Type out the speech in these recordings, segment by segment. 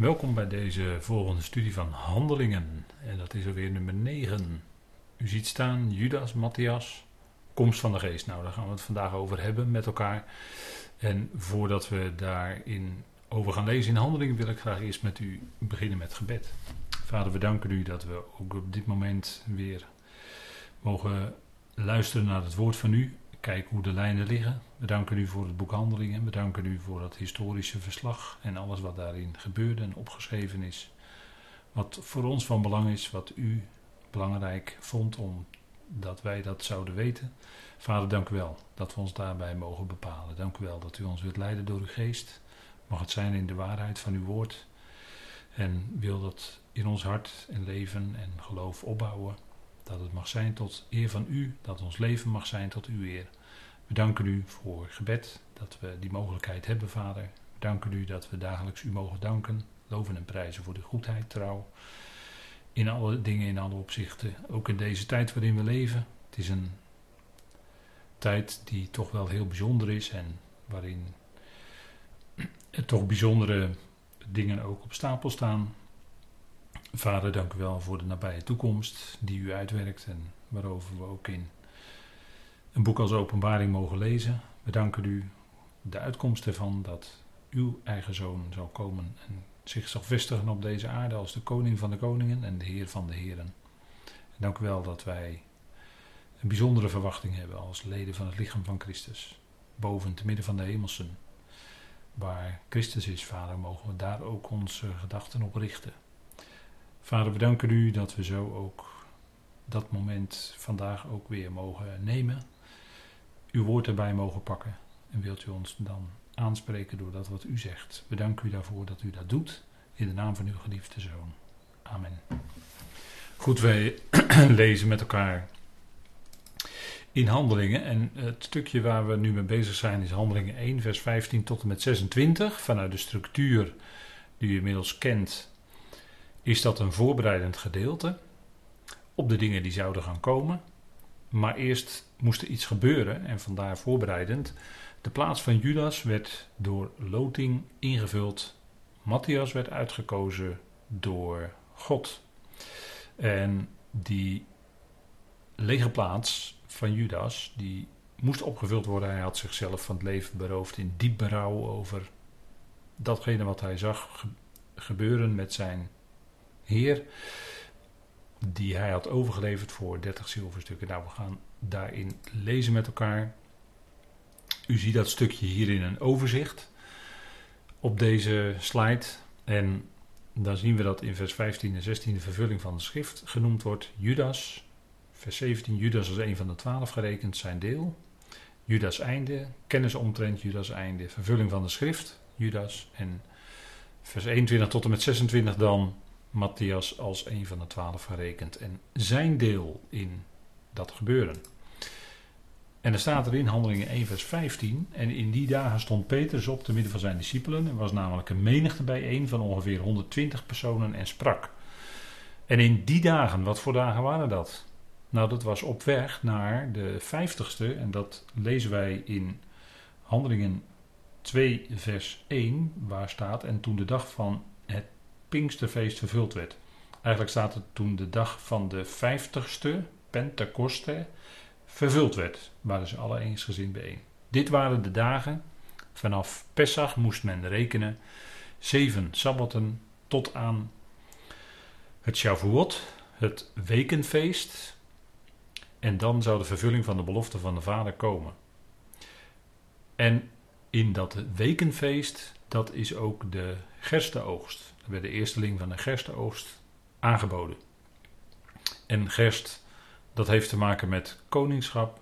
Welkom bij deze volgende studie van Handelingen. En dat is alweer nummer 9. U ziet staan Judas, Matthias, komst van de geest. Nou, daar gaan we het vandaag over hebben met elkaar. En voordat we daarin over gaan lezen in Handelingen, wil ik graag eerst met u beginnen met gebed. Vader, we danken u dat we ook op dit moment weer mogen luisteren naar het woord van u. Kijken hoe de lijnen liggen. We danken u voor het boek Handelingen. We danken u voor dat historische verslag en alles wat daarin gebeurde en opgeschreven is. Wat voor ons van belang is, wat u belangrijk vond om dat wij dat zouden weten. Vader, dank u wel dat we ons daarbij mogen bepalen. Dank u wel dat u ons wilt leiden door uw geest. Mag het zijn in de waarheid van uw woord. En wil dat in ons hart en leven en geloof opbouwen. Dat het mag zijn tot eer van u, dat ons leven mag zijn tot uw eer. We danken u voor gebed, dat we die mogelijkheid hebben, Vader. We danken u dat we dagelijks u mogen danken, loven en prijzen voor de goedheid, trouw. In alle dingen, in alle opzichten. Ook in deze tijd waarin we leven. Het is een tijd die toch wel heel bijzonder is en waarin er toch bijzondere dingen ook op stapel staan. Vader, dank u wel voor de nabije toekomst die u uitwerkt en waarover we ook in een boek als Openbaring mogen lezen. We danken u de uitkomst ervan dat uw eigen zoon zal komen en zich zal vestigen op deze aarde als de koning van de koningen en de heer van de heren. En dank u wel dat wij een bijzondere verwachting hebben als leden van het lichaam van Christus, boven te midden van de hemelsen. Waar Christus is, Vader, mogen we daar ook onze gedachten op richten. Vader, we danken u dat we zo ook dat moment vandaag ook weer mogen nemen. Uw woord erbij mogen pakken. En wilt u ons dan aanspreken door dat wat u zegt. We danken u daarvoor dat u dat doet. In de naam van uw geliefde zoon. Amen. Goed, wij lezen met elkaar in Handelingen. En het stukje waar we nu mee bezig zijn is Handelingen 1, vers 15 tot en met 26. Vanuit de structuur die u inmiddels kent, is dat een voorbereidend gedeelte op de dingen die zouden gaan komen. Maar eerst moest er iets gebeuren en vandaar voorbereidend. De plaats van Judas werd door loting ingevuld. Matthias werd uitgekozen door God. En die lege plaats van Judas, die moest opgevuld worden. Hij had zichzelf van het leven beroofd in diep berouw over datgene wat hij zag gebeuren met zijn Heer, die hij had overgeleverd voor 30 zilverstukken. Nou, we gaan daarin lezen met elkaar. U ziet dat stukje hier in een overzicht op deze slide. En dan zien we dat in vers 15 en 16 de vervulling van de schrift genoemd wordt. Judas, vers 17, Judas als een van de twaalf gerekend zijn deel. Judas einde, kennis omtrent Judas einde, vervulling van de schrift, Judas. En vers 21 tot en met 26 dan Matthias als een van de twaalf gerekend. En zijn deel in dat gebeuren. En er staat er in Handelingen 1 vers 15. En in die dagen stond Petrus op te midden van zijn discipelen. Er was namelijk een menigte bijeen van ongeveer 120 personen en sprak. En in die dagen, wat voor dagen waren dat? Nou, dat was op weg naar de vijftigste. En dat lezen wij in Handelingen 2 vers 1. Waar staat, en toen de dag van het Pinksterfeest vervuld werd. Eigenlijk staat het toen de dag van de vijftigste, Pentecoste, vervuld werd. Waren ze alle eensgezind bijeen. Dit waren de dagen. Vanaf Pesach moest men rekenen. Zeven sabbaten tot aan het Shavuot, het wekenfeest. En dan zou de vervulling van de belofte van de Vader komen. En in dat wekenfeest, dat is ook de gerstenoogst. Er werd de eersteling van de gerstenoogst aangeboden. En gerst dat heeft te maken met koningschap.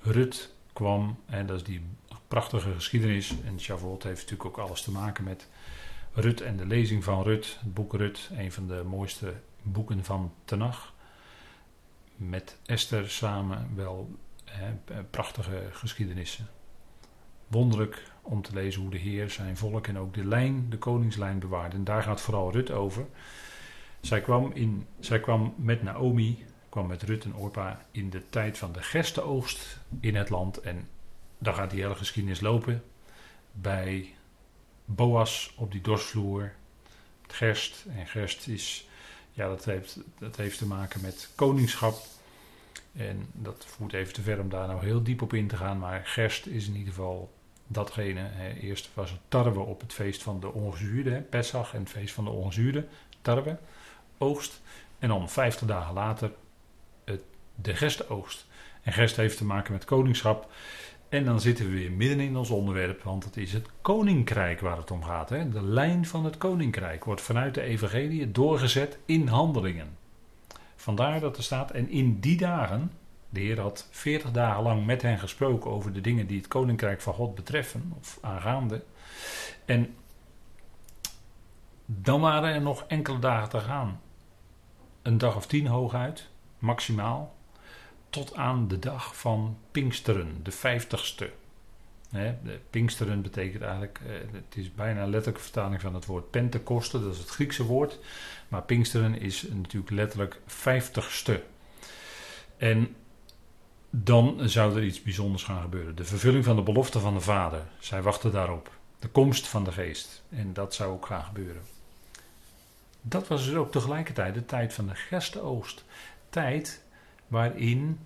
Rut kwam, en dat is die prachtige geschiedenis. En Shavuot heeft natuurlijk ook alles te maken met Rut en de lezing van Rut. Het boek Rut, een van de mooiste boeken van Tenach. Met Esther samen wel hè, prachtige geschiedenissen. Wonderlijk om te lezen hoe de Heer zijn volk en ook de lijn, de koningslijn bewaarde. En daar gaat vooral Rut over. Zij kwam, in, zij kwam met Naomi, kwam met Rut en Orpa in de tijd van de gerstenoogst in het land. En daar gaat die hele geschiedenis lopen. Bij Boas op die dorsvloer. gerst. En gerst is, ja, dat heeft, dat heeft te maken met koningschap. En dat voert even te ver om daar nou heel diep op in te gaan. Maar gerst is in ieder geval datgene. Hè. Eerst was het tarwe op het feest van de ongezuurde, Pesach en het feest van de ongezuurde, tarwe, oogst. En dan 50 dagen later het, de gerstenoogst. En gerst heeft te maken met koningschap. En dan zitten we weer midden in ons onderwerp, want het is het koninkrijk waar het om gaat. Hè? De lijn van het koninkrijk wordt vanuit de evangelie doorgezet in handelingen. Vandaar dat er staat, en in die dagen, de Heer had veertig dagen lang met hen gesproken over de dingen die het koninkrijk van God betreffen, of aangaande. En dan waren er nog enkele dagen te gaan. Een dag of tien hooguit, maximaal tot aan de dag van Pinksteren, de vijftigste. Pinksteren betekent eigenlijk, eh, het is bijna letterlijke vertaling van het woord Pentecoste, dat is het Griekse woord. Maar Pinksteren is natuurlijk letterlijk vijftigste. En dan zou er iets bijzonders gaan gebeuren. De vervulling van de belofte van de Vader. Zij wachten daarop. De komst van de Geest. En dat zou ook gaan gebeuren. Dat was dus ook tegelijkertijd de tijd van de gerstenoogst. Tijd waarin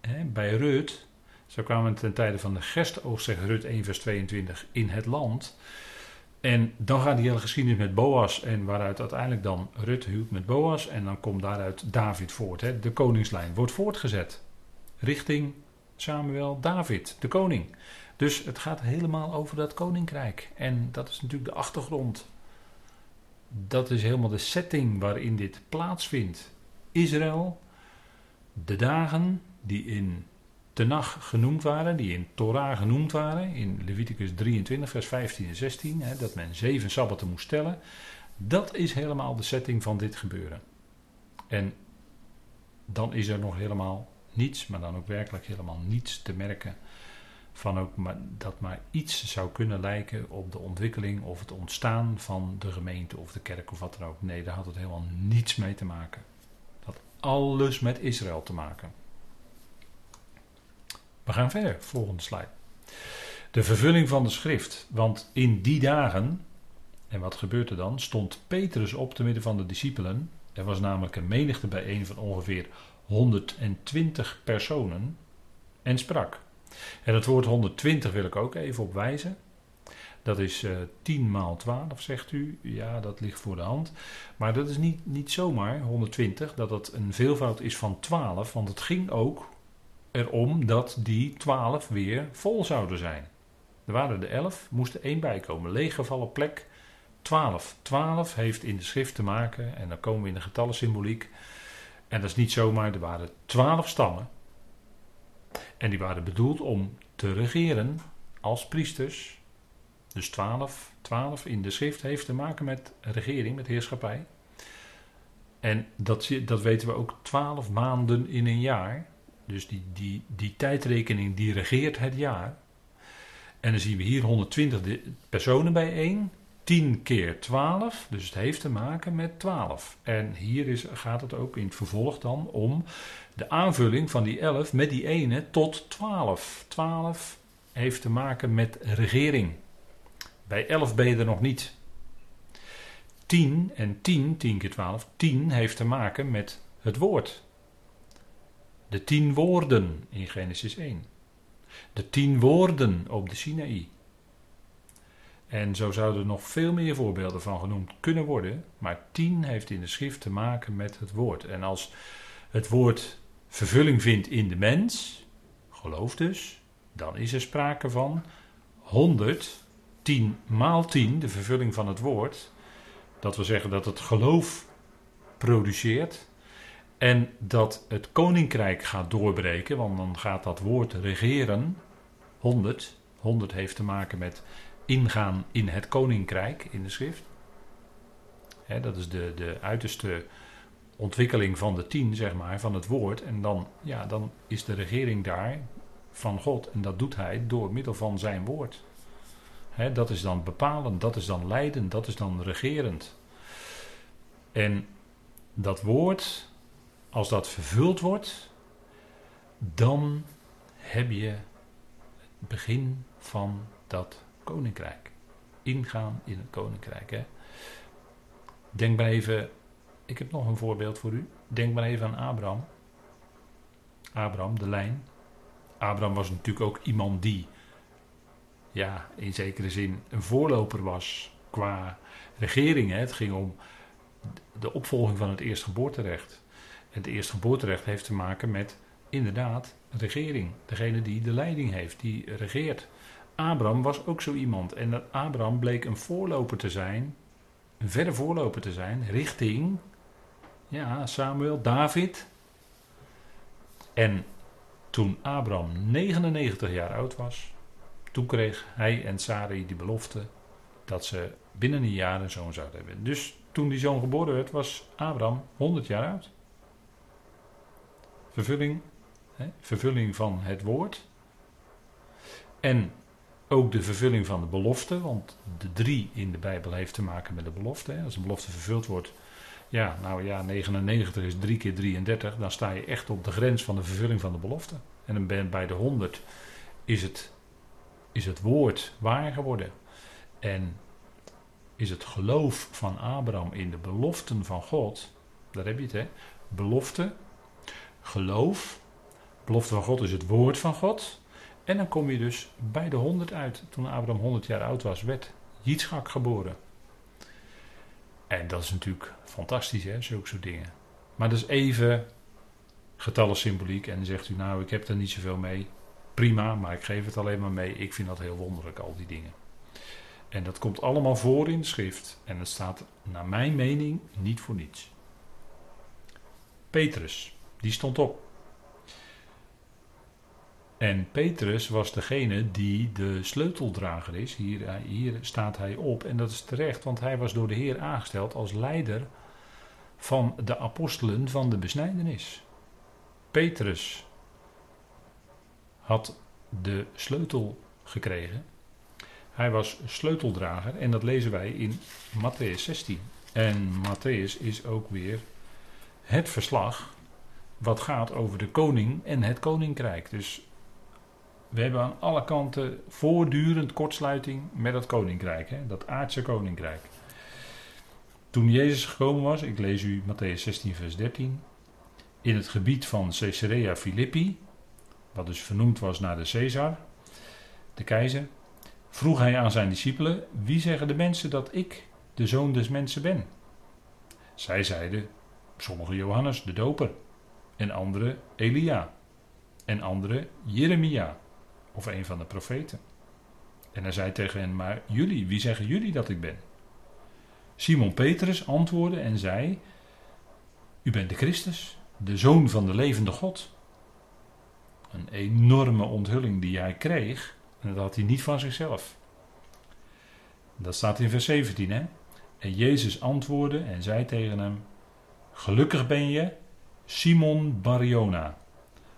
hè, bij Rut, zo kwamen ten tijde van de gerstenoogst, zegt Rut 1 vers 22, in het land. En dan gaat die hele geschiedenis met Boas en waaruit uiteindelijk dan Rut huwt met Boas en dan komt daaruit David voort. Hè. De koningslijn wordt voortgezet richting Samuel David, de koning. Dus het gaat helemaal over dat koninkrijk. En dat is natuurlijk de achtergrond. Dat is helemaal de setting waarin dit plaatsvindt. Israël de dagen die in Tenach genoemd waren, die in Torah genoemd waren, in Leviticus 23, vers 15 en 16, hè, dat men zeven sabbaten moest tellen, dat is helemaal de setting van dit gebeuren. En dan is er nog helemaal niets, maar dan ook werkelijk helemaal niets te merken van ook maar, dat maar iets zou kunnen lijken op de ontwikkeling of het ontstaan van de gemeente of de kerk of wat dan ook. Nee, daar had het helemaal niets mee te maken alles met Israël te maken. We gaan verder, volgende slide. De vervulling van de schrift. Want in die dagen, en wat gebeurt er dan? Stond Petrus op te midden van de discipelen. Er was namelijk een menigte bijeen van ongeveer 120 personen. En sprak. En het woord 120 wil ik ook even op wijzen. Dat is uh, eh, 10 maal 12, zegt u. Ja, dat ligt voor de hand. Maar dat is niet, niet zomaar 120, dat het een veelvoud is van 12. Want het ging ook erom dat die 12 weer vol zouden zijn. Er waren er 11, moest er één bij komen. Leeggevallen plek 12. 12 heeft in de schrift te maken, en dan komen we in de getallensymboliek. En dat is niet zomaar, er waren 12 stammen. En die waren bedoeld om te regeren als priesters dus 12, 12 in de schrift heeft te maken met regering, met heerschappij. En dat, dat weten we ook 12 maanden in een jaar. Dus die, die, die tijdrekening die regeert het jaar. En dan zien we hier 120 personen bijeen. 10 keer 12, dus het heeft te maken met 12. En hier is, gaat het ook in het vervolg dan om de aanvulling van die 11 met die ene tot 12. 12 heeft te maken met regering. Bij 11 ben je er nog niet. 10 en 10, 10 keer 12, 10 heeft te maken met het woord. De 10 woorden in Genesis 1. De 10 woorden op de Sinaï. En zo zouden er nog veel meer voorbeelden van genoemd kunnen worden. Maar 10 heeft in de schrift te maken met het woord. En als het woord vervulling vindt in de mens, geloof dus, dan is er sprake van 100 10 maal 10, de vervulling van het woord. Dat wil zeggen dat het geloof produceert. En dat het koninkrijk gaat doorbreken, want dan gaat dat woord regeren. 100. 100 heeft te maken met ingaan in het koninkrijk in de schrift. dat is de, de uiterste ontwikkeling van de tien, zeg maar, van het woord. En dan, ja, dan is de regering daar van God. En dat doet hij door middel van zijn woord dat is dan bepalend, dat is dan leidend, dat is dan regerend. En dat woord, als dat vervuld wordt, dan heb je het begin van dat koninkrijk. Ingaan in het koninkrijk. Hè? Denk maar even, ik heb nog een voorbeeld voor u. Denk maar even aan Abraham. Abraham, de lijn. Abraham was natuurlijk ook iemand die, ja, in zekere zin een voorloper was qua regering. Hè. Het ging om de opvolging van het eerstgeboorterecht. En het eerstgeboorterecht heeft te maken met, inderdaad, regering. Degene die de leiding heeft, die regeert. Abraham was ook zo iemand. En dat Abraham bleek een voorloper te zijn, een verre voorloper te zijn, richting ja, Samuel, David. En toen Abraham 99 jaar oud was, toen kreeg hij en Sarai die belofte dat ze binnen een jaar een zoon zouden hebben. Dus toen die zoon geboren werd, was Abraham 100 jaar oud. Vervulling, hè, vervulling van het woord. En ook de vervulling van de belofte, want de drie in de Bijbel heeft te maken met de belofte. Als een belofte vervuld wordt, ja, nou ja, 99 is 3 keer 33, dan sta je echt op de grens van de vervulling van de belofte. En dan ben bij de 100 is het, is het woord waar geworden. En is het geloof van Abraham in de beloften van God, daar heb je het hè, belofte, geloof, belofte van God is het woord van God. En dan kom je dus bij de 100 uit. Toen Abraham 100 jaar oud was, werd Yitzchak geboren. En dat is natuurlijk fantastisch, hè, zulke soort dingen. Maar dat is even getallen symboliek. En dan zegt u, nou, ik heb er niet zoveel mee. Prima, maar ik geef het alleen maar mee. Ik vind dat heel wonderlijk, al die dingen. En dat komt allemaal voor in de schrift. En het staat, naar mijn mening, niet voor niets. Petrus, die stond op. En Petrus was degene die de sleuteldrager is. Hier, hier staat hij op. En dat is terecht, want hij was door de Heer aangesteld als leider van de apostelen van de besnijdenis. Petrus had de sleutel gekregen. Hij was sleuteldrager en dat lezen wij in Matthäus 16. En Matthäus is ook weer het verslag wat gaat over de koning en het koninkrijk. Dus we hebben aan alle kanten voortdurend kortsluiting met het koninkrijk, hè, dat aardse koninkrijk. Toen Jezus gekomen was, ik lees u Matthäus 16, vers 13, in het gebied van Caesarea Philippi, wat dus vernoemd was naar de Caesar, de keizer, vroeg hij aan zijn discipelen: Wie zeggen de mensen dat ik de zoon des mensen ben? Zij zeiden: Sommigen Johannes de Doper, en anderen Elia, en anderen Jeremia of een van de profeten. En hij zei tegen hen: Maar jullie, wie zeggen jullie dat ik ben? Simon Petrus antwoordde en zei: U bent de Christus, de zoon van de levende God. Een enorme onthulling die hij kreeg, en dat had hij niet van zichzelf. Dat staat in vers 17, hè? En Jezus antwoordde en zei tegen hem: Gelukkig ben je, Simon Bariona.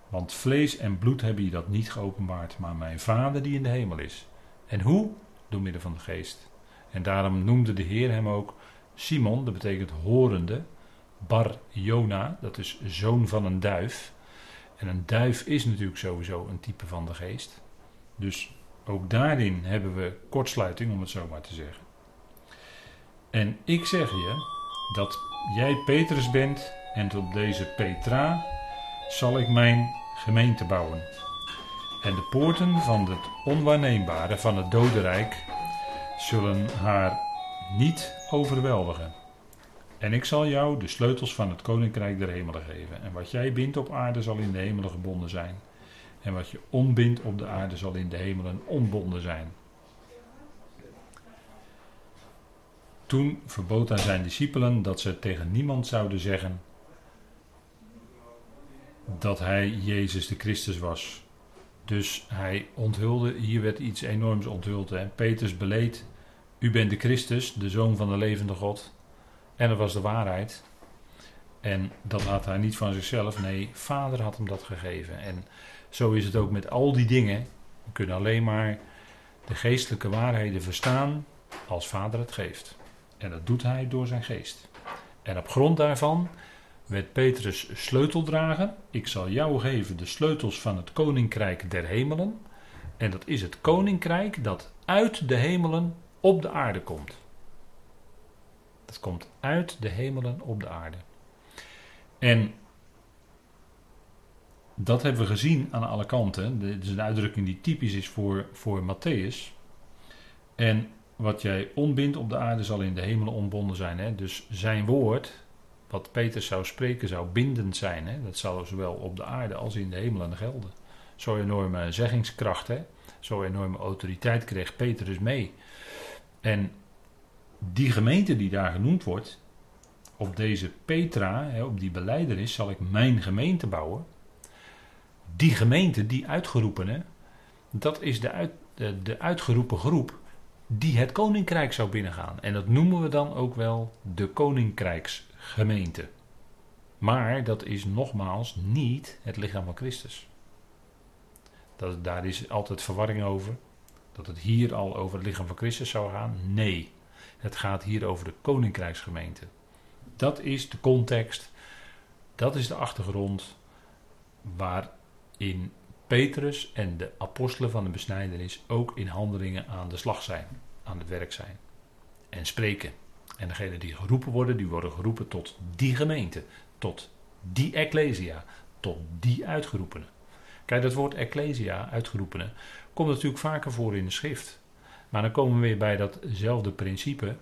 Want vlees en bloed hebben je dat niet geopenbaard, maar mijn Vader die in de hemel is. En hoe? Door middel van de geest. En daarom noemde de Heer hem ook Simon, dat betekent horende. Bar Jona, dat is zoon van een duif. En een duif is natuurlijk sowieso een type van de geest. Dus ook daarin hebben we kortsluiting, om het zo maar te zeggen. En ik zeg je dat jij Petrus bent en op deze Petra zal ik mijn gemeente bouwen. En de poorten van het onwaarneembare, van het dodenrijk, zullen haar niet overweldigen. En ik zal jou de sleutels van het koninkrijk der hemelen geven. En wat jij bindt op aarde zal in de hemelen gebonden zijn. En wat je onbindt op de aarde zal in de hemelen onbonden zijn. Toen verbood hij zijn discipelen dat ze tegen niemand zouden zeggen dat hij Jezus de Christus was. Dus hij onthulde, hier werd iets enorms onthuld. Hè. Petrus beleed, u bent de Christus, de zoon van de levende God. En dat was de waarheid. En dat had hij niet van zichzelf, nee, vader had hem dat gegeven. En zo is het ook met al die dingen. We kunnen alleen maar de geestelijke waarheden verstaan als vader het geeft. En dat doet hij door zijn geest. En op grond daarvan werd Petrus sleuteldrager. Ik zal jou geven de sleutels van het koninkrijk der hemelen. En dat is het koninkrijk dat uit de hemelen op de aarde komt. het komt uit de hemelen op de aarde. En dat hebben we gezien aan alle kanten. Dit is een uitdrukking die typisch is voor, voor Matthäus. En wat jij ontbindt op de aarde zal in de hemelen ontbonden zijn. Hè? Dus zijn woord, wat Peter zou spreken, zou bindend zijn. Hè? Dat zou zowel op de aarde als in de hemelen gelden. Zo'n enorme zeggingskracht, zo'n enorme autoriteit kreeg Peter dus mee. En die gemeente die daar genoemd wordt, op deze Petra, hè, op die beleidenis, zal ik mijn gemeente bouwen. Die gemeente, die uitgeroepene, dat is de, de, uitgeroepen groep die het koninkrijk zou binnengaan. En dat noemen we dan ook wel de koninkrijksgemeente. Maar dat is nogmaals niet het lichaam van Christus. Dat, daar is altijd verwarring over. Dat het hier al over het lichaam van Christus zou gaan. Nee, het gaat hier over de koninkrijksgemeente. Dat is de context. Dat is de achtergrond waarin Petrus en de apostelen van de besnijdenis ook in handelingen aan de slag zijn, aan het werk zijn en spreken. En degenen die geroepen worden, die worden geroepen tot die gemeente, tot die ecclesia, tot die uitgeroepenen. Kijk, dat woord ecclesia, uitgeroepenen, komt natuurlijk vaker voor in de schrift. Maar dan komen we weer bij datzelfde principe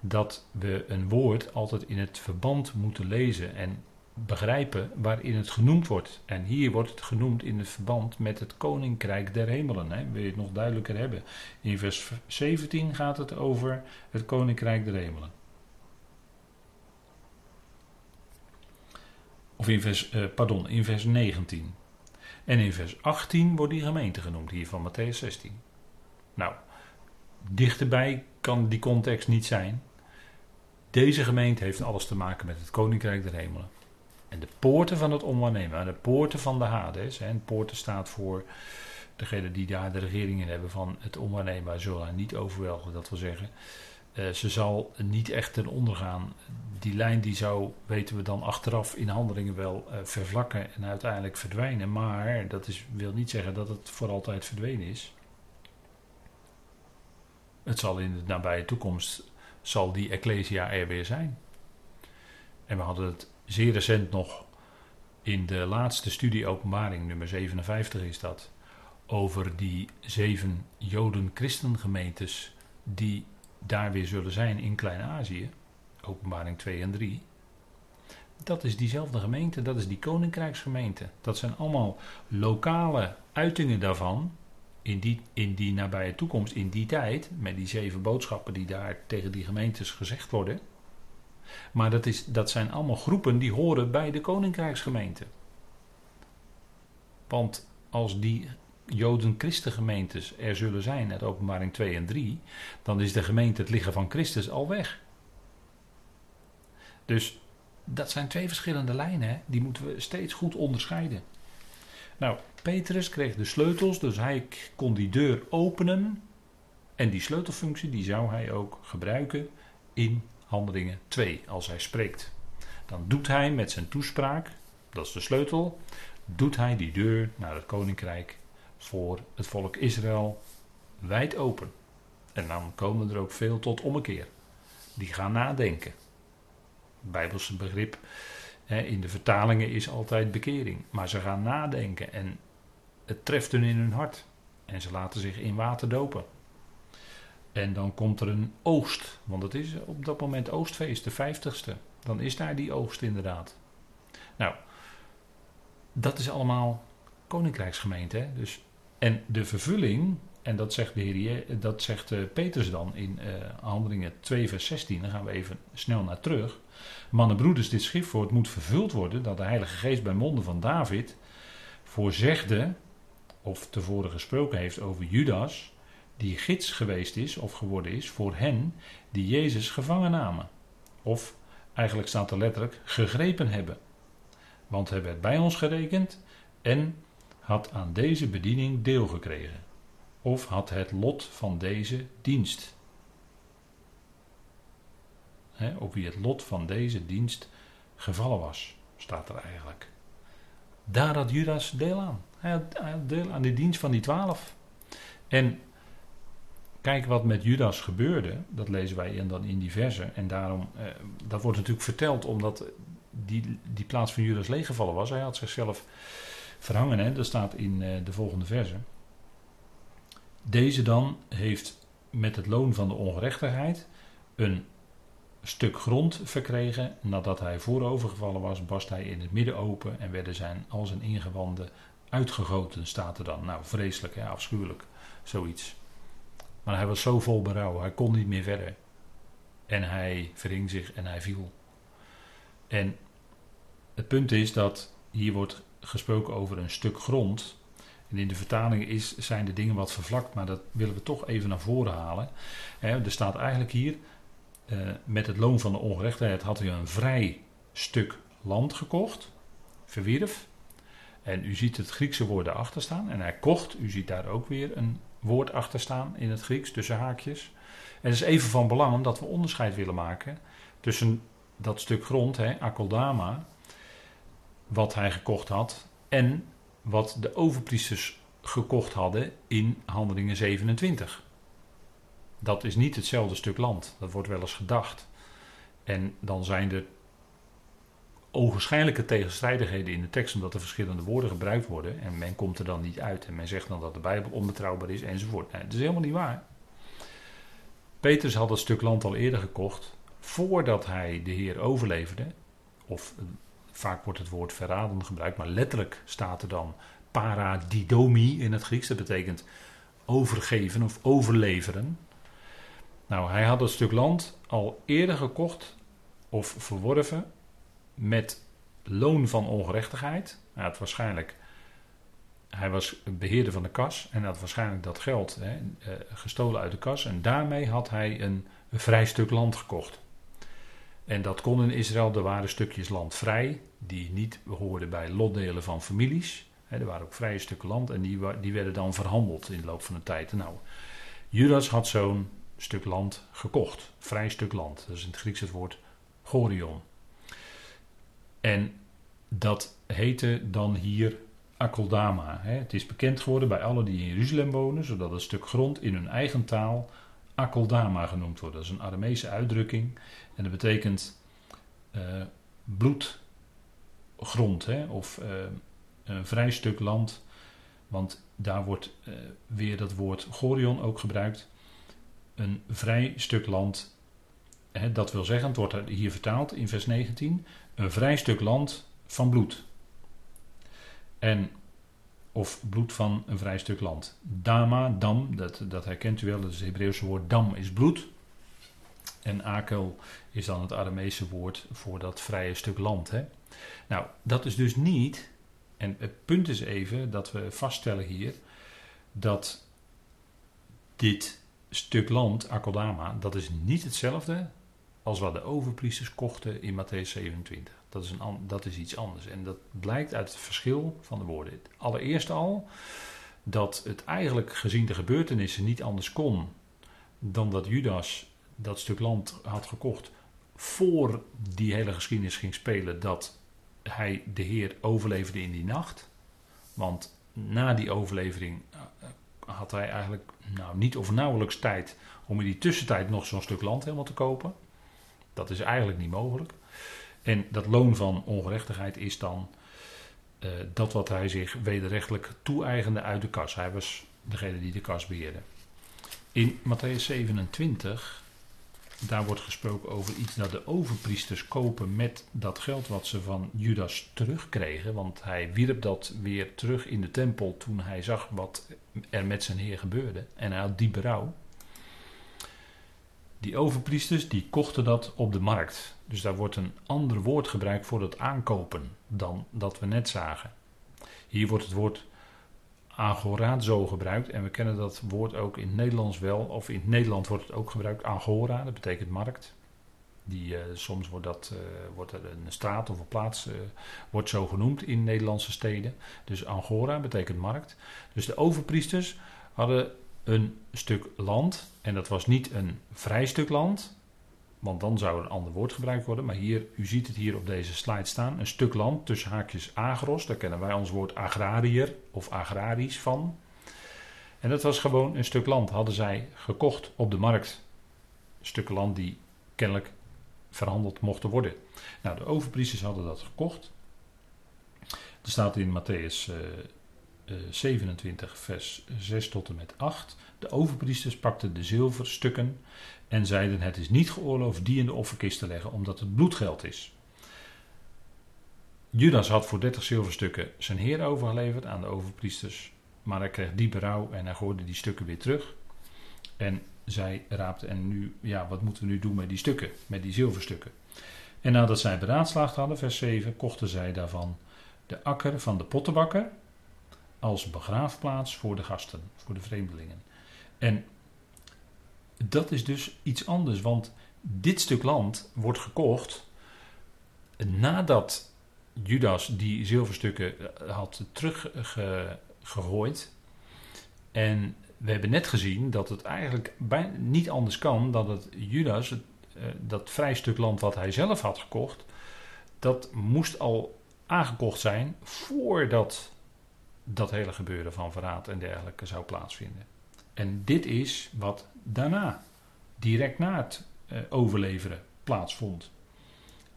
dat we een woord altijd in het verband moeten lezen en begrijpen waarin het genoemd wordt. En hier wordt het genoemd in het verband met het koninkrijk der hemelen. Hè. Wil je het nog duidelijker hebben? In vers 17 gaat het over het koninkrijk der hemelen. Of in vers, uh, pardon, in vers 19. En in vers 18 wordt die gemeente genoemd, hier van Matthäus 16. Nou, dichterbij kan die context niet zijn. Deze gemeente heeft alles te maken met het koninkrijk der hemelen. En de poorten van het onwaarnemen, de poorten van de Hades. En poorten staat voor degene die daar de regering in hebben van het onwaarneembaar zullen haar niet overweldigen, dat wil zeggen. Uh, ze zal niet echt ten onder gaan. Die lijn die zou, weten we dan achteraf in handelingen wel uh, vervlakken en uiteindelijk verdwijnen. Maar dat is, wil niet zeggen dat het voor altijd verdwenen is. Het zal in de nabije toekomst zal die Ecclesia er weer zijn. En we hadden het zeer recent nog in de laatste studie openbaring, nummer 57 is dat, over die zeven Joden-Christengemeentes die daar weer zullen zijn in Klein-Azië, openbaring 2 en 3. Dat is diezelfde gemeente, dat is die koninkrijksgemeente. Dat zijn allemaal lokale uitingen daarvan, in die, in die nabije toekomst, in die tijd, met die zeven boodschappen die daar tegen die gemeentes gezegd worden. Maar dat, is, dat zijn allemaal groepen die horen bij de koninkrijksgemeente. Want als die Joden-Christengemeentes er zullen zijn, uit openbaring 2 en 3, dan is de gemeente het liggen van Christus al weg. Dus dat zijn twee verschillende lijnen, hè? die moeten we steeds goed onderscheiden. Nou, Petrus kreeg de sleutels, dus hij kon die deur openen. En die sleutelfunctie die zou hij ook gebruiken in Handelingen 2, als hij spreekt. Dan doet hij met zijn toespraak, dat is de sleutel, doet hij die deur naar het koninkrijk voor het volk Israël wijd open. En dan komen er ook veel tot ommekeer. Die gaan nadenken. Bijbelse begrip in de vertalingen is altijd bekering. Maar ze gaan nadenken en het treft hun in hun hart. En ze laten zich in water dopen. En dan komt er een oogst. Want het is op dat moment oostfeest, de vijftigste. Dan is daar die oogst inderdaad. Nou, dat is allemaal koninkrijksgemeente. Dus, en de vervulling, en dat zegt, de heer, dat zegt uh, Petrus dan in uh, Handelingen 2 vers 16. Dan gaan we even snel naar terug. Mannen broeders, dit schriftwoord moet vervuld worden dat de Heilige Geest bij monden van David voorzegde, of tevoren gesproken heeft over Judas, die gids geweest is of geworden is voor hen die Jezus gevangen namen. Of eigenlijk staat er letterlijk gegrepen hebben. Want hij werd bij ons gerekend en had aan deze bediening deel gekregen. Of had het lot van deze dienst Hè, op wie het lot van deze dienst gevallen was, staat er eigenlijk. Daar had Judas deel aan. Hij had, deel aan de dienst van die twaalf. En kijk wat met Judas gebeurde. Dat lezen wij in, dan in die versen. En daarom, eh, dat wordt natuurlijk verteld omdat die, die plaats van Judas leeggevallen was. Hij had zichzelf verhangen. Hè? Dat staat in eh, de volgende versen. Deze dan heeft met het loon van de ongerechtigheid een stuk grond verkregen. Nadat hij voorovergevallen was, barst hij in het midden open en werden zijn al zijn ingewanden uitgegoten, staat er dan. Nou, vreselijk, hè? afschuwelijk, zoiets. Maar hij was zo vol berouw, hij kon niet meer verder. En hij verhing zich en hij viel. En het punt is dat hier wordt gesproken over een stuk grond. En in de vertaling is, zijn de dingen wat vervlakt, maar dat willen we toch even naar voren halen. er staat eigenlijk hier, eh, met het loon van de ongerechtigheid had hij een vrij stuk land gekocht, verwierf. En u ziet het Griekse woord erachter staan. En hij kocht, u ziet daar ook weer een woord achter staan in het Grieks, tussen haakjes. En het is even van belang dat we onderscheid willen maken tussen dat stuk grond, hè, wat hij gekocht had, en wat de overpriesters gekocht hadden in Handelingen 27. Dat is niet hetzelfde stuk land. Dat wordt wel eens gedacht. En dan zijn er ogenschijnlijke tegenstrijdigheden in de tekst, omdat er verschillende woorden gebruikt worden. En men komt er dan niet uit. En men zegt dan dat de Bijbel onbetrouwbaar is, enzovoort. Nee, dat is helemaal niet waar. Petrus had het stuk land al eerder gekocht, voordat hij de Heer overleverde. Of vaak wordt het woord verraden gebruikt, maar letterlijk staat er dan paradidomi in het Grieks. Dat betekent overgeven of overleveren. Nou, hij had het stuk land al eerder gekocht of verworven met loon van ongerechtigheid. Hij waarschijnlijk, hij was beheerder van de kas en had waarschijnlijk dat geld hè, eh, gestolen uit de kas. En daarmee had hij een, vrij stuk land gekocht. En dat kon in Israël, er waren stukjes land vrij, die niet behoorden bij lotdelen van families. er waren ook vrije stukken land en die, die werden dan verhandeld in de loop van de tijd. Nou, Judas had zo'n stuk land gekocht, vrij stuk land. Dat is in het Grieks het woord gorion. En dat heette dan hier Akoldama. Het is bekend geworden bij allen die in Jeruzalem wonen, zodat het stuk grond in hun eigen taal Akoldama genoemd wordt. Dat is een Aramese uitdrukking en dat betekent uh, bloedgrond hè, of uh, een vrij stuk land. Want daar wordt uh, weer dat woord Gorion ook gebruikt. Een vrij stuk land. Dat wil zeggen, het wordt hier vertaald in vers 19. Een vrij stuk land van bloed. En of bloed van een vrij stuk land. Dama, dam, dat, dat herkent u wel, dat is het Hebreeuwse woord dam is bloed. En akel is dan het Aramese woord voor dat vrije stuk land. Nou, dat is dus niet, en het punt is even dat we vaststellen hier, dat dit stuk land, Akeldama, dat is niet hetzelfde als wat de overpriesters kochten in Matthäus 27. Dat is, een, dat is iets anders. En dat blijkt uit het verschil van de woorden. Allereerst al dat het eigenlijk gezien de gebeurtenissen niet anders kon dan dat Judas dat stuk land had gekocht voor die hele geschiedenis ging spelen dat hij de Heer overleefde in die nacht. Want na die overlevering eh, had hij eigenlijk nou, niet of nauwelijks tijd om in die tussentijd nog zo'n stuk land helemaal te kopen. Dat is eigenlijk niet mogelijk. En dat loon van ongerechtigheid is dan uh, dat wat hij zich wederrechtelijk toe-eigende uit de kas. Hij was degene die de kas beheerde. In Matthäus 27, daar wordt gesproken over iets dat de overpriesters kopen met dat geld wat ze van Judas terugkregen. Want hij wierp dat weer terug in de tempel toen hij zag wat er met zijn heer gebeurde. En hij had die berouw. Die overpriesters die kochten dat op de markt. Dus daar wordt een ander woord gebruikt voor het aankopen dan dat we net zagen. Hier wordt het woord agorazo gebruikt en we kennen dat woord ook in het Nederlands wel. Of in het Nederland wordt het ook gebruikt agora, dat betekent markt. Die, uh, soms wordt, dat, uh, wordt er een straat of een plaats uh, wordt zo genoemd in Nederlandse steden. Dus agora betekent markt. Dus de overpriesters hadden een stuk land. En dat was niet een vrij stuk land. Want dan zou een ander woord gebruikt worden. Maar hier, u ziet het hier op deze slide staan. Een stuk land tussen haakjes agros. Daar kennen wij ons woord agrariër of agrarisch van. En dat was gewoon een stuk land, hadden zij gekocht op de markt. Stuk land die kennelijk verhandeld mochten worden. Nou, de overpriesters hadden dat gekocht. Er staat in Matthäus uh, 27, vers 6 tot en met 8. De overpriesters pakten de zilverstukken en zeiden: Het is niet geoorloofd die in de offerkist te leggen, omdat het bloedgeld is. Judas had voor 30 zilverstukken zijn heer overgeleverd aan de overpriesters. Maar hij kreeg diepe rouw en hij gooide die stukken weer terug. En zij raapte en nu, ja, wat moeten we nu doen met die stukken, met die zilverstukken? En nadat zij beraadslaagd hadden, vers 7, kochten zij daarvan de akker van de pottenbakker als begraafplaats voor de gasten, voor de vreemdelingen. En dat is dus iets anders, want dit stuk land wordt gekocht nadat Judas die zilverstukken had teruggegooid. En we hebben net gezien dat het eigenlijk niet anders kan dan dat Judas, eh, dat vrij stuk land wat hij zelf had gekocht, dat moest al aangekocht zijn voordat dat hele gebeuren van verraad en dergelijke zou plaatsvinden. En dit is wat daarna, direct na het eh, overleveren, plaatsvond.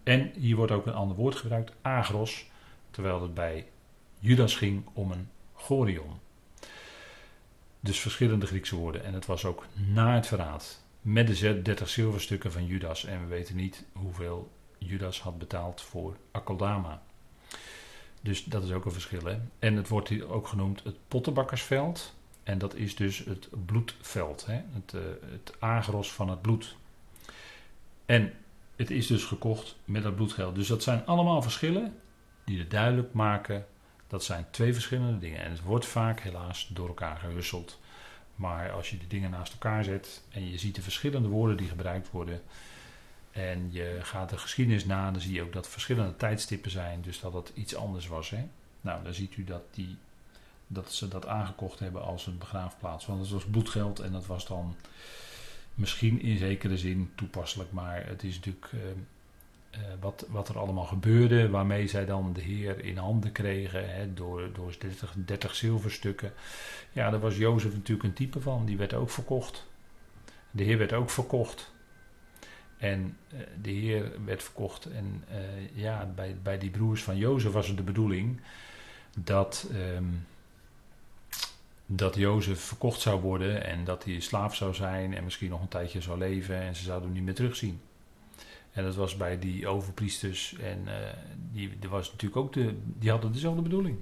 En hier wordt ook een ander woord gebruikt, agros, terwijl het bij Judas ging om een gorion. Dus verschillende Griekse woorden. En het was ook na het verraad. Met de 30 zilverstukken van Judas. En we weten niet hoeveel Judas had betaald voor Akeldama. Dus dat is ook een verschil. Hè? En het wordt hier ook genoemd het pottenbakkersveld. En dat is dus het bloedveld. Hè? Het, uh, het agros van het bloed. En het is dus gekocht met dat bloedgeld. Dus dat zijn allemaal verschillen die het duidelijk maken. Dat zijn twee verschillende dingen. En het wordt vaak helaas door elkaar gehusseld. Maar als je de dingen naast elkaar zet en je ziet de verschillende woorden die gebruikt worden. En je gaat de geschiedenis na, dan zie je ook dat verschillende tijdstippen zijn. Dus dat het iets anders was. Hè? Nou, dan ziet u dat, die, dat ze dat aangekocht hebben als een begraafplaats. Want het was bloedgeld en dat was dan misschien in zekere zin toepasselijk, maar het is natuurlijk uh, uh, wat, wat er allemaal gebeurde, waarmee zij dan de Heer in handen kregen hè, door, door 30, 30 zilverstukken. Ja, daar was Jozef natuurlijk een type van, die werd ook verkocht. De Heer werd ook verkocht. En uh, de Heer werd verkocht. En ja, bij, bij die broers van Jozef was het de bedoeling dat. Um, dat Jozef verkocht zou worden en dat hij slaaf zou zijn en misschien nog een tijdje zou leven en ze zouden hem niet meer terugzien. En dat was bij die overpriesters en uh, die, er was natuurlijk ook de, die hadden dezelfde bedoeling.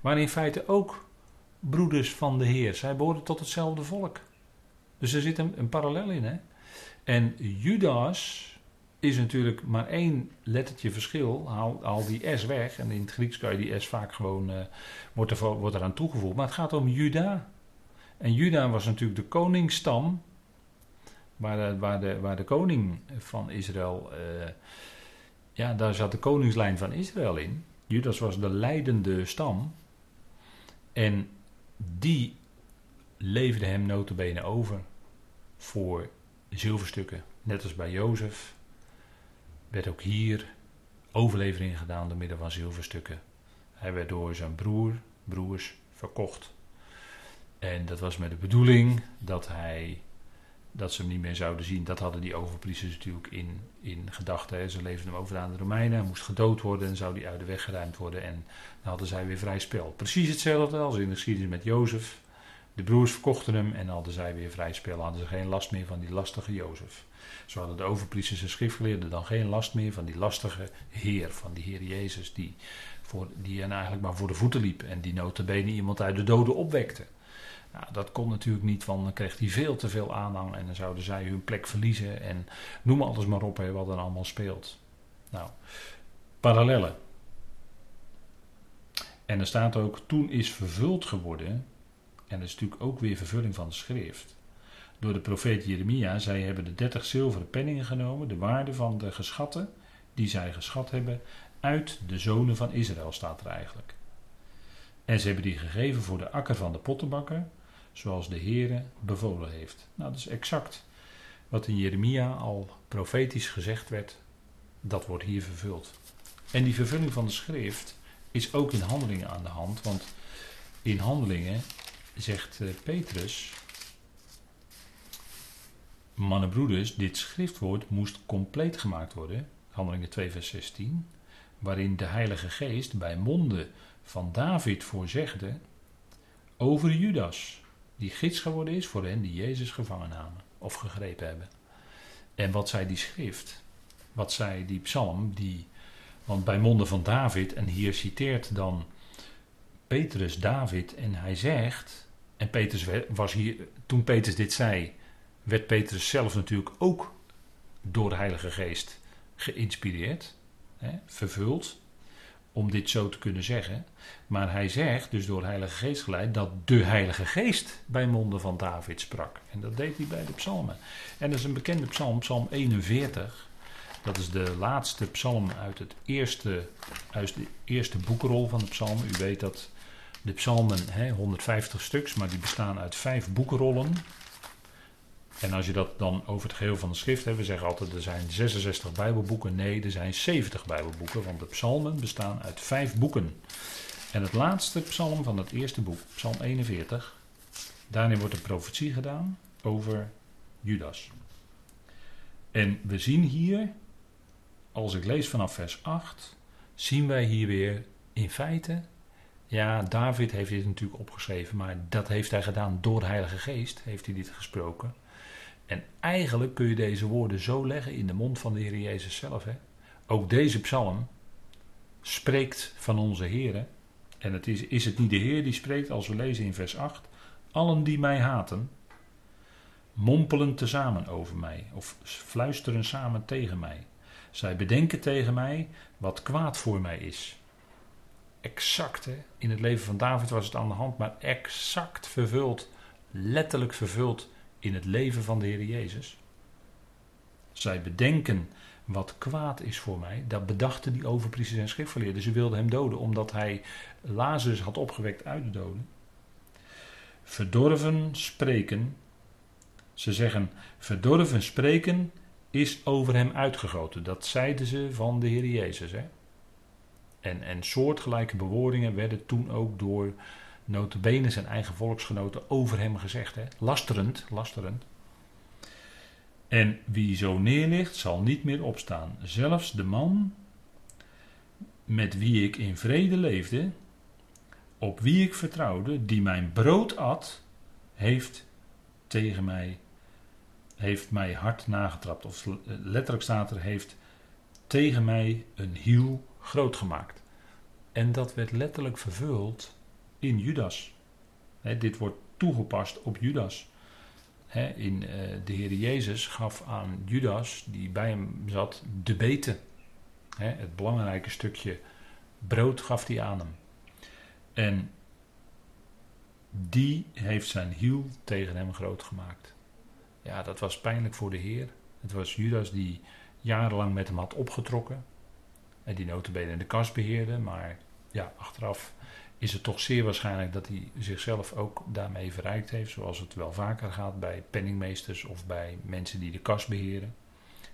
Maar in feite ook broeders van de Heer. Zij behoorden tot hetzelfde volk. Dus er zit een, een parallel in. Hè? En Judas is natuurlijk maar één lettertje verschil. Haal, haal, die S weg. En in het Grieks kan je die S vaak gewoon. Uh, wordt, er, wordt eraan toegevoegd. Maar het gaat om Juda. En Juda was natuurlijk de koningsstam. Waar de, waar de, waar de koning van Israël. Uh, ja, daar zat de koningslijn van Israël in. Judas was de leidende stam. En die leefde hem notabene over voor zilverstukken. Net als bij Jozef werd ook hier overlevering gedaan door middel van zilverstukken. Hij werd door zijn broer, broers verkocht. En dat was met de bedoeling dat hij dat ze hem niet meer zouden zien. Dat hadden die overpriesters natuurlijk in, in gedachten. Ze leefden hem over aan de Romeinen. Hij moest gedood worden en zou hij uit de weg geruimd worden. En dan hadden zij weer vrij spel. Precies hetzelfde als in de geschiedenis met Jozef. De broers verkochten hem en hadden zij weer vrij spel. Hadden ze geen last meer van die lastige Jozef. Zo hadden de overpriesters en schriftgeleerden dan geen last meer van die lastige Heer, van die Heer Jezus, die, voor, die hen eigenlijk maar voor de voeten liep en die notabene iemand uit de doden opwekte. Nou, dat kon natuurlijk niet, want dan kreeg hij veel te veel aanhang en dan zouden zij hun plek verliezen en noem alles maar op hè, wat er allemaal speelt. Nou, parallellen. En er staat ook, toen is vervuld geworden, en dat is natuurlijk ook weer vervulling van de schrift door de profeet Jeremia. Zij hebben de dertig zilveren penningen genomen, de waarde van de geschatten die zij geschat hebben, uit de zonen van Israël staat er eigenlijk. En ze hebben die gegeven voor de akker van de pottenbakker, zoals de Heere bevolen heeft. Nou, dat is exact wat in Jeremia al profetisch gezegd werd, dat wordt hier vervuld. En die vervulling van de schrift is ook in handelingen aan de hand, want in handelingen zegt uh, Petrus, mannenbroeders, dit schriftwoord moest compleet gemaakt worden, Handelingen 2 vers 16, waarin de Heilige Geest bij monden van David voorzegde over Judas, die gids geworden is voor hen die Jezus gevangen namen of gegrepen hebben. En wat zei die schrift? Wat zei die psalm? Die, want bij monden van David, en hier citeert dan Petrus David en hij zegt, en Petrus was hier, toen Petrus dit zei, werd Petrus zelf natuurlijk ook door de Heilige Geest geïnspireerd, hè, vervuld, om dit zo te kunnen zeggen. Maar hij zegt, dus door de Heilige Geest geleid, dat de Heilige Geest bij monden van David sprak. En dat deed hij bij de psalmen. En dat is een bekende psalm, psalm 41. Dat is de laatste psalm uit, het eerste, uit de eerste boekrol van de psalmen. U weet dat de psalmen, hè, 150 stuks, maar die bestaan uit vijf boekrollen. En als je dat dan over het geheel van de schrift hebt, we zeggen altijd er zijn 66 Bijbelboeken. Nee, er zijn 70 Bijbelboeken, want de psalmen bestaan uit vijf boeken. En het laatste psalm van het eerste boek, psalm 41, daarin wordt een profetie gedaan over Judas. En we zien hier, als ik lees vanaf vers 8, zien wij hier weer in feite, ja, David heeft dit natuurlijk opgeschreven, maar dat heeft hij gedaan door de Heilige Geest, heeft hij dit gesproken. En eigenlijk kun je deze woorden zo leggen in de mond van de Heer Jezus zelf. Hè? Ook deze psalm spreekt van onze Heer. En het is, is het niet de Heer die spreekt als we lezen in vers 8? Allen die mij haten, mompelen tezamen over mij of fluisteren samen tegen mij. Zij bedenken tegen mij wat kwaad voor mij is. Exact, hè? in het leven van David was het aan de hand, maar exact vervuld, letterlijk vervuld in het leven van de Heer Jezus. Zij bedenken wat kwaad is voor mij. Dat bedachten die overpriesters en schriftgeleerden. Ze wilden hem doden omdat hij Lazarus had opgewekt uit de doden. Verdorven spreken. Ze zeggen, verdorven spreken is over hem uitgegoten. Dat zeiden ze van de Heer Jezus. Hè? En, en soortgelijke bewoordingen werden toen ook door notabene zijn eigen volksgenoten over hem gezegd. Hè? Lasterend, lasterend. En wie zo neerligt, zal niet meer opstaan. Zelfs de man met wie ik in vrede leefde, op wie ik vertrouwde, die mijn brood at, heeft tegen mij, heeft mij hard nagetrapt. Of letterlijk staat er, heeft tegen mij een hiel groot gemaakt. En dat werd letterlijk vervuld in Judas. dit wordt toegepast op Judas. in, uh, de Heer Jezus gaf aan Judas, die bij hem zat, de beten. het belangrijke stukje brood gaf hij aan hem. En die heeft zijn hiel tegen hem groot gemaakt. Ja, dat was pijnlijk voor de Heer. Het was Judas die jarenlang met hem had opgetrokken. En die notabene in de kas beheerde. Maar ja, achteraf is het toch zeer waarschijnlijk dat hij zichzelf ook daarmee verrijkt heeft, zoals het wel vaker gaat bij penningmeesters of bij mensen die de kas beheren.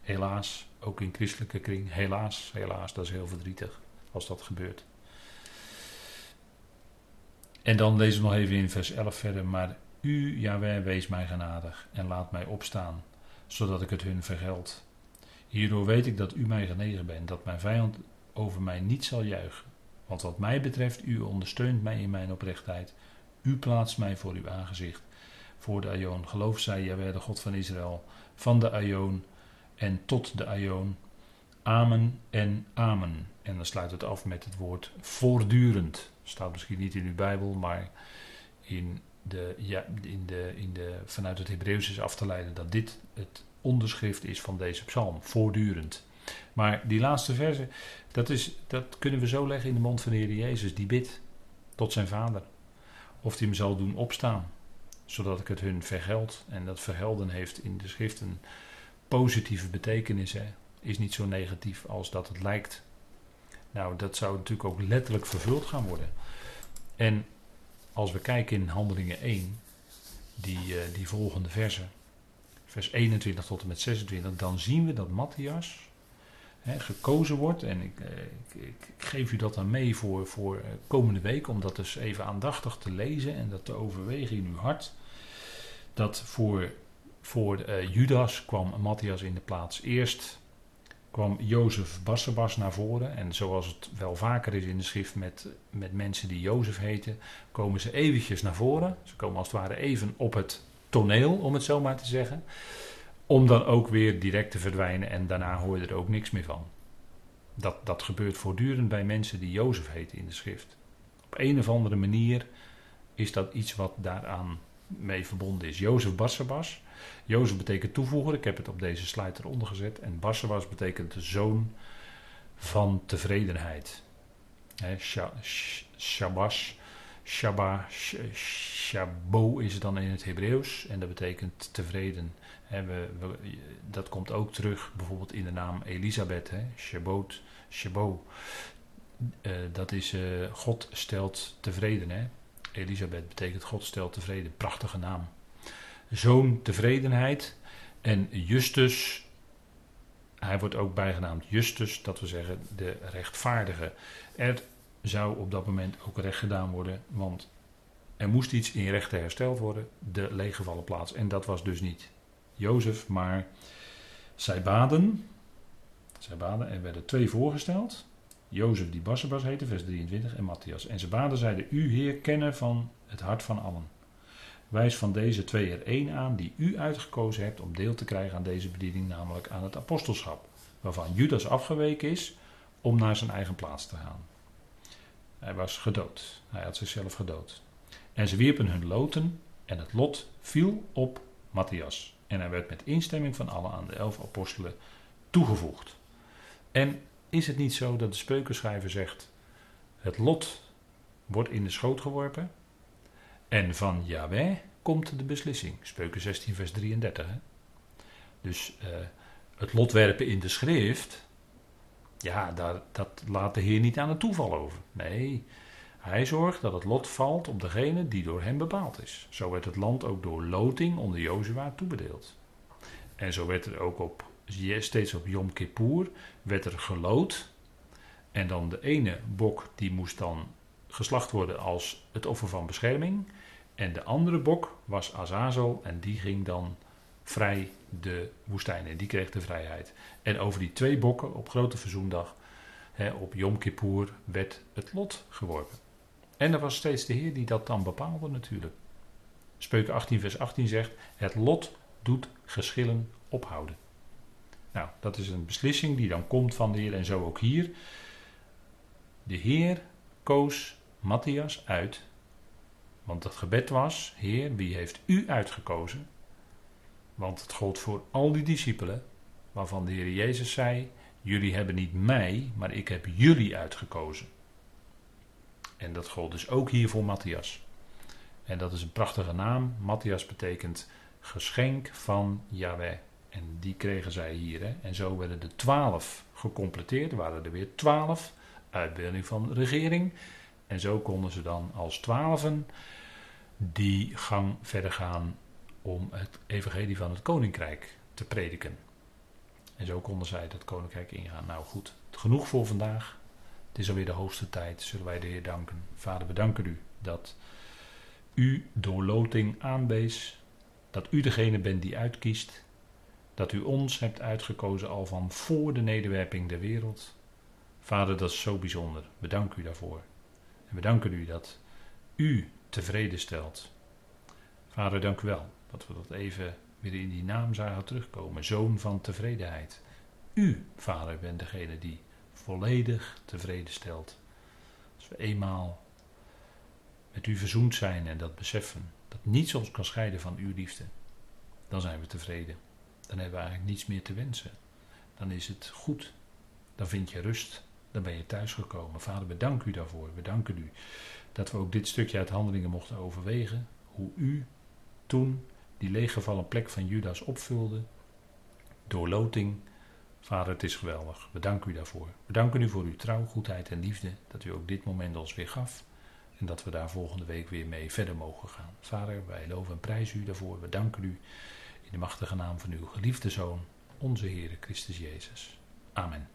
Helaas, ook in christelijke kring, helaas, helaas, dat is heel verdrietig als dat gebeurt. En dan lezen we nog even in vers 11 verder, maar u, Jaweh, wees mij genadig en laat mij opstaan, zodat ik het hun vergeld. Hierdoor weet ik dat u mij genegen bent, dat mijn vijand over mij niet zal juichen. Want wat mij betreft, u ondersteunt mij in mijn oprechtheid. U plaatst mij voor uw aangezicht. Voor de Aion. Geloof zij, Jaweh, de God van Israël. Van de Aion en tot de Aion. Amen en amen. En dan sluit het af met het woord voortdurend. Staat misschien niet in uw Bijbel, maar in de, ja, in de, in de, vanuit het Hebreeuws is af te leiden dat dit het onderschrift is van deze psalm. Voortdurend. Maar die laatste verse, dat, is, dat kunnen we zo leggen in de mond van de Heer Jezus, die bidt tot zijn vader. Of hij hem zal doen opstaan, zodat ik het hun vergeld. En dat vergelden heeft in de schrift een positieve betekenis. Hè. Is niet zo negatief als dat het lijkt. Nou, dat zou natuurlijk ook letterlijk vervuld gaan worden. En als we kijken in Handelingen 1, die, uh, die volgende verse, vers 21 tot en met 26, dan zien we dat Matthias hè, gekozen wordt. En ik, ik, ik, geef u dat dan mee voor, voor komende week, om dat dus even aandachtig te lezen en dat te overwegen in uw hart. Dat voor, voor Judas kwam Matthias in de plaats. Eerst kwam Jozef Barsabas naar voren. En zoals het wel vaker is in de schrift met, met mensen die Jozef heten, komen ze eventjes naar voren. Ze komen als het ware even op het toneel, om het zo maar te zeggen. Om dan ook weer direct te verdwijnen en daarna hoor je er ook niks meer van. Dat, dat gebeurt voortdurend bij mensen die Jozef heten in de schrift. Op een of andere manier is dat iets wat daaraan mee verbonden is. Jozef Barsabas Jozef betekent toevoegen. Ik heb het op deze slide eronder gezet. En Barsabbas betekent de zoon van tevredenheid. He, Shabbas, Shabba, Shabo is het dan in het Hebreeuws. En dat betekent tevreden. we, dat komt ook terug bijvoorbeeld in de naam Elisabeth. He, Shabot, Shabo. Uh, dat is uh, God stelt tevreden. Elisabeth betekent God stelt tevreden. Prachtige naam zoon tevredenheid. En Justus, hij wordt ook bijgenaamd Justus, dat we zeggen de rechtvaardige. Er zou op dat moment ook recht gedaan worden, want er moest iets in rechten hersteld worden, de leeggevallen plaats. En dat was dus niet Jozef, maar zij baden. Zij baden, er werden twee voorgesteld. Jozef die Bassabas heette, vers 23, en Matthias. En ze baden zeiden, u Heer kennen van het hart van allen. Wijs van deze twee er één aan die u uitgekozen hebt om deel te krijgen aan deze bediening, namelijk aan het apostelschap, waarvan Judas afgeweken is om naar zijn eigen plaats te gaan. Hij was gedood, hij had zichzelf gedood. En ze wierpen hun loten en het lot viel op Matthias. En hij werd met instemming van allen aan de elf apostelen toegevoegd. En is het niet zo dat de spreukenschrijver zegt: het lot wordt in de schoot geworpen en van Yahweh komt de beslissing. Spreuken 16, vers 33. Hè? Dus uh, het lotwerpen in de schrift, ja, daar, dat laat de Heer niet aan het toeval over. Nee, hij zorgt dat het lot valt op degene die door hem bepaald is. Zo werd het land ook door loting onder Jozua toebedeeld. En zo werd er ook op, steeds op Yom Kippur, werd er gelood. En dan de ene bok die moest dan geslacht worden als het offer van bescherming. En de andere bok was Azazel en die ging dan vrij de woestijn in. Die kreeg de vrijheid. En over die twee bokken op Grote Verzoendag, hè, op Yom Kippur, werd het lot geworpen. En dat was steeds de Heer die dat dan bepaalde natuurlijk. Spreuken 18 vers 18 zegt, het lot doet geschillen ophouden. Nou, dat is een beslissing die dan komt van de Heer en zo ook hier. De Heer koos Matthias uit want het gebed was: Heer, wie heeft u uitgekozen? Want het gold voor al die discipelen, waarvan de Heer Jezus zei: Jullie hebben niet mij, maar ik heb jullie uitgekozen. En dat gold dus ook hier voor Matthias. En dat is een prachtige naam. Matthias betekent geschenk van Yahweh. En die kregen zij hier. Hè? En zo werden de twaalf gecompleteerd. Er waren er weer twaalf. Uitbeelding van regering. En zo konden ze dan als twaalfen die gang verder gaan om het evangelie van het koninkrijk te prediken. En zo konden zij dat koninkrijk ingaan. Nou goed, genoeg voor vandaag. Het is alweer de hoogste tijd, zullen wij de Heer danken. Vader, we danken u dat u door loting aanwees, dat u degene bent die uitkiest, dat u ons hebt uitgekozen al van voor de nederwerping der wereld. Vader, dat is zo bijzonder. We danken u daarvoor. En we danken u dat u tevreden stelt. Vader, dank u wel dat we dat even weer in die naam zagen terugkomen. Zoon van tevredenheid. U, Vader, bent degene die volledig tevreden stelt. Als we eenmaal met u verzoend zijn en dat beseffen, dat niets ons kan scheiden van uw liefde, dan zijn we tevreden. Dan hebben we eigenlijk niets meer te wensen. Dan is het goed. Dan vind je rust. Dan ben je thuisgekomen. Vader, bedank u daarvoor. We danken u dat we ook dit stukje uit handelingen mochten overwegen. Hoe u toen die leeggevallen plek van Judas opvulde. Door loting. Vader, het is geweldig. We danken u daarvoor. We danken u voor uw trouw, goedheid en liefde. Dat u ook dit moment ons weer gaf. En dat we daar volgende week weer mee verder mogen gaan. Vader, wij loven en prijzen u daarvoor. We danken u in de machtige naam van uw geliefde Zoon, onze Heer Christus Jezus. Amen.